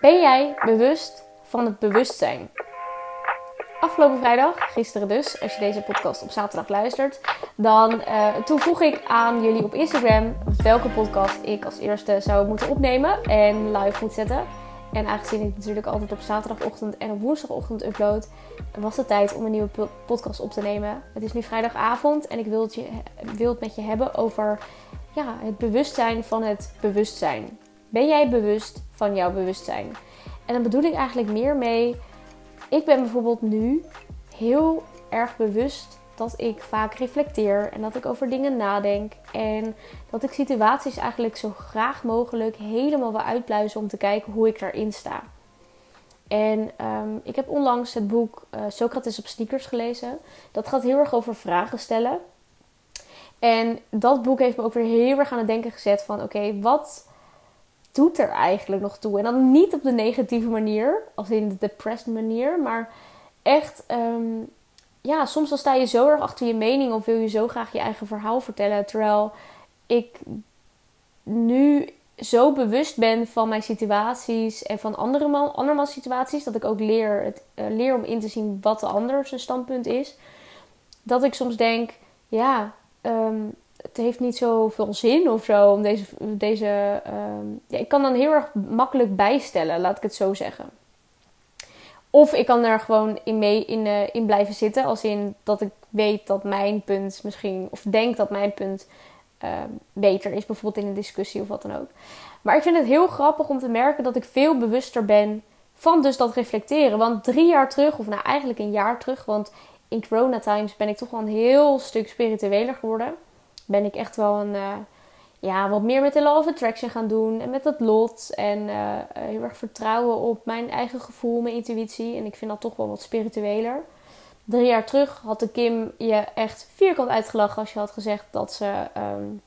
Ben jij bewust van het bewustzijn? Afgelopen vrijdag, gisteren dus, als je deze podcast op zaterdag luistert, dan uh, toen vroeg ik aan jullie op Instagram welke podcast ik als eerste zou moeten opnemen en live moet zetten. En aangezien ik natuurlijk altijd op zaterdagochtend en op woensdagochtend upload, was het tijd om een nieuwe podcast op te nemen. Het is nu vrijdagavond en ik wil het, je, wil het met je hebben over ja, het bewustzijn van het bewustzijn. Ben jij bewust van jouw bewustzijn? En dan bedoel ik eigenlijk meer mee. Ik ben bijvoorbeeld nu heel erg bewust dat ik vaak reflecteer en dat ik over dingen nadenk. En dat ik situaties eigenlijk zo graag mogelijk helemaal wil uitpluizen om te kijken hoe ik daarin sta. En um, ik heb onlangs het boek uh, Socrates op sneakers gelezen. Dat gaat heel erg over vragen stellen. En dat boek heeft me ook weer heel erg aan het denken gezet van oké, wat doet er eigenlijk nog toe? En dan niet op de negatieve manier, als in de depressed manier, maar echt, um, ja, soms dan sta je zo erg achter je mening of wil je zo graag je eigen verhaal vertellen. Terwijl ik nu zo bewust ben van mijn situaties en van andere man, andermans situaties, dat ik ook leer, het, uh, leer om in te zien wat de ander zijn standpunt is. Dat ik soms denk, ja, um, het heeft niet zoveel zin of zo om deze. deze um, ja, ik kan dan heel erg makkelijk bijstellen, laat ik het zo zeggen. Of ik kan er gewoon in, mee, in, uh, in blijven zitten, als in dat ik weet dat mijn punt misschien, of denk dat mijn punt uh, beter is, bijvoorbeeld in een discussie of wat dan ook. Maar ik vind het heel grappig om te merken dat ik veel bewuster ben van dus dat reflecteren. Want drie jaar terug, of nou eigenlijk een jaar terug, want in Corona Times ben ik toch wel een heel stuk spiritueler geworden. Ben ik echt wel een, uh, ja, wat meer met de Law of Attraction gaan doen. En met het lot. En uh, heel erg vertrouwen op mijn eigen gevoel, mijn intuïtie. En ik vind dat toch wel wat spiritueler. Drie jaar terug had de Kim je echt vierkant uitgelachen als je had gezegd dat ze um,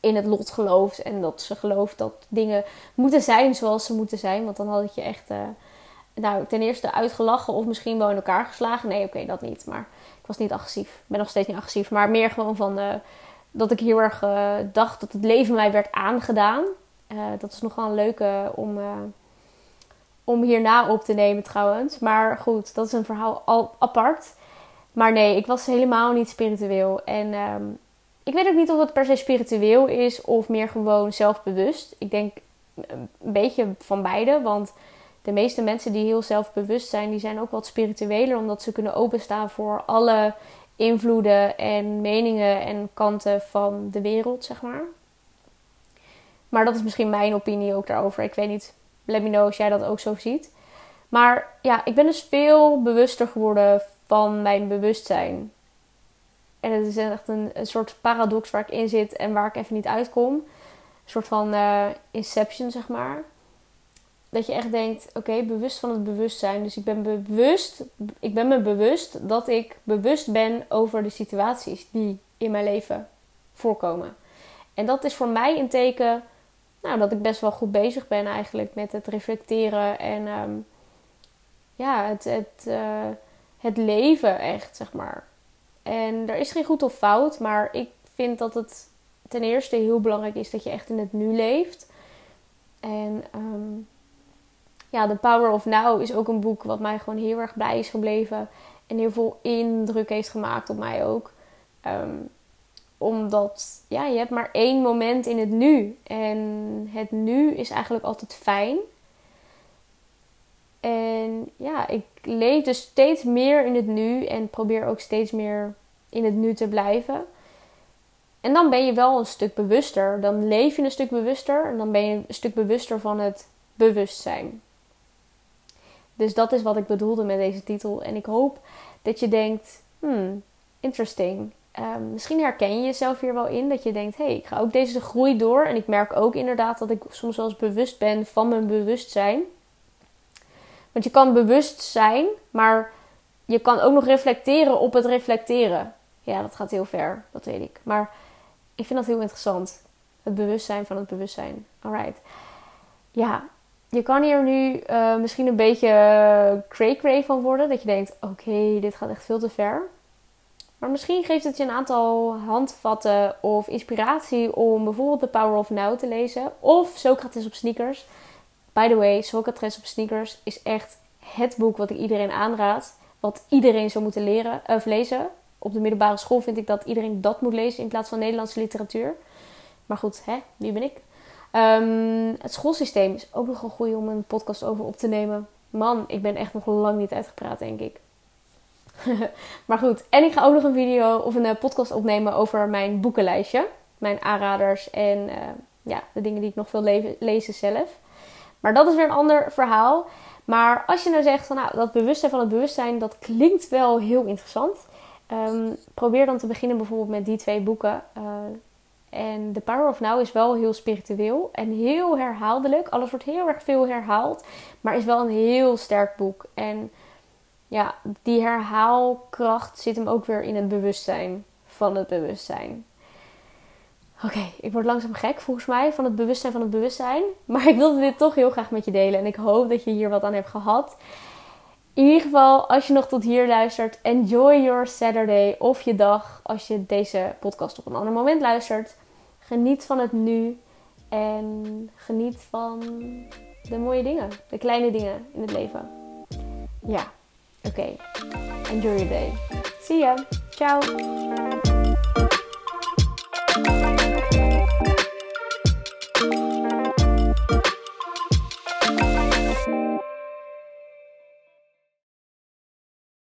in het lot gelooft. En dat ze gelooft dat dingen moeten zijn zoals ze moeten zijn. Want dan had ik je echt uh, nou, ten eerste uitgelachen of misschien wel in elkaar geslagen. Nee, oké, dat niet. Maar ik was niet agressief. Ik ben nog steeds niet agressief. Maar meer gewoon van dat ik heel erg uh, dacht dat het leven mij werd aangedaan. Uh, dat is nog wel een leuke om, om hierna op te nemen trouwens. Maar goed, dat is een verhaal al apart. Maar nee, ik was helemaal niet spiritueel. En um, ik weet ook niet of het per se spiritueel is of meer gewoon zelfbewust. Ik denk een beetje van beide. Want de meeste mensen die heel zelfbewust zijn, die zijn ook wat spiritueler. Omdat ze kunnen openstaan voor alle invloeden en meningen en kanten van de wereld, zeg maar. Maar dat is misschien mijn opinie ook daarover. Ik weet niet, let me know als jij dat ook zo ziet. Maar ja, ik ben dus veel bewuster geworden van mijn bewustzijn. En het is echt een, een soort paradox waar ik in zit en waar ik even niet uitkom. Een soort van uh, inception, zeg maar. Dat je echt denkt, oké, bewust van het bewustzijn. Dus ik ben bewust, ik ben me bewust dat ik bewust ben over de situaties die in mijn leven voorkomen. En dat is voor mij een teken, nou, dat ik best wel goed bezig ben eigenlijk met het reflecteren en um, ja, het, het, uh, het leven echt, zeg maar. En er is geen goed of fout, maar ik vind dat het ten eerste heel belangrijk is dat je echt in het nu leeft. En um, ja, The Power of Now is ook een boek wat mij gewoon heel erg blij is gebleven. En heel veel indruk heeft gemaakt op mij ook. Um, omdat, ja, je hebt maar één moment in het nu. En het nu is eigenlijk altijd fijn. En ja, ik leef dus steeds meer in het nu en probeer ook steeds meer in het nu te blijven. En dan ben je wel een stuk bewuster. Dan leef je een stuk bewuster en dan ben je een stuk bewuster van het bewustzijn. Dus dat is wat ik bedoelde met deze titel. En ik hoop dat je denkt: hmm, interesting. Um, misschien herken je jezelf hier wel in. Dat je denkt: hé, hey, ik ga ook deze groei door. En ik merk ook inderdaad dat ik soms wel eens bewust ben van mijn bewustzijn. Want je kan bewust zijn, maar je kan ook nog reflecteren op het reflecteren. Ja, dat gaat heel ver, dat weet ik. Maar ik vind dat heel interessant. Het bewustzijn van het bewustzijn. Alright. Ja, je kan hier nu uh, misschien een beetje cray-cray van worden. Dat je denkt, oké, dit gaat echt veel te ver. Maar misschien geeft het je een aantal handvatten of inspiratie om bijvoorbeeld The Power of Now te lezen. Of Socrates op sneakers. By the way, Socrates op sneakers is echt het boek wat ik iedereen aanraad. Wat iedereen zou moeten leren, of lezen. Op de middelbare school vind ik dat iedereen dat moet lezen in plaats van Nederlandse literatuur. Maar goed, hè, wie ben ik? Ehm, het schoolsysteem is ook nog een goede om een podcast over op te nemen. Man, ik ben echt nog lang niet uitgepraat, denk ik. maar goed, en ik ga ook nog een video of een eh, podcast opnemen over mijn boekenlijstje. Mijn aanraders en uh, ja, de dingen die ik nog wil le lezen zelf. Maar dat is weer een ander verhaal. Maar als je nou zegt van nou, dat bewustzijn van het bewustzijn, dat klinkt wel heel interessant. Um, probeer dan te beginnen bijvoorbeeld met die twee boeken. Uh, en The Power of Now is wel heel spiritueel en heel herhaaldelijk. Alles wordt heel erg veel herhaald, maar is wel een heel sterk boek. En ja, die herhaalkracht zit hem ook weer in het bewustzijn van het bewustzijn. Oké, ik word langzaam gek volgens mij van het bewustzijn van het bewustzijn. Maar ik wilde dit toch heel graag met je delen. En ik hoop dat je hier wat aan hebt gehad. In ieder geval, als je nog tot hier luistert, enjoy your Saturday of je dag als je deze podcast op een ander moment luistert. Geniet van het nu en geniet van de mooie dingen, de kleine dingen in het leven. Ja, oké. Enjoy your day. See ya. Ciao.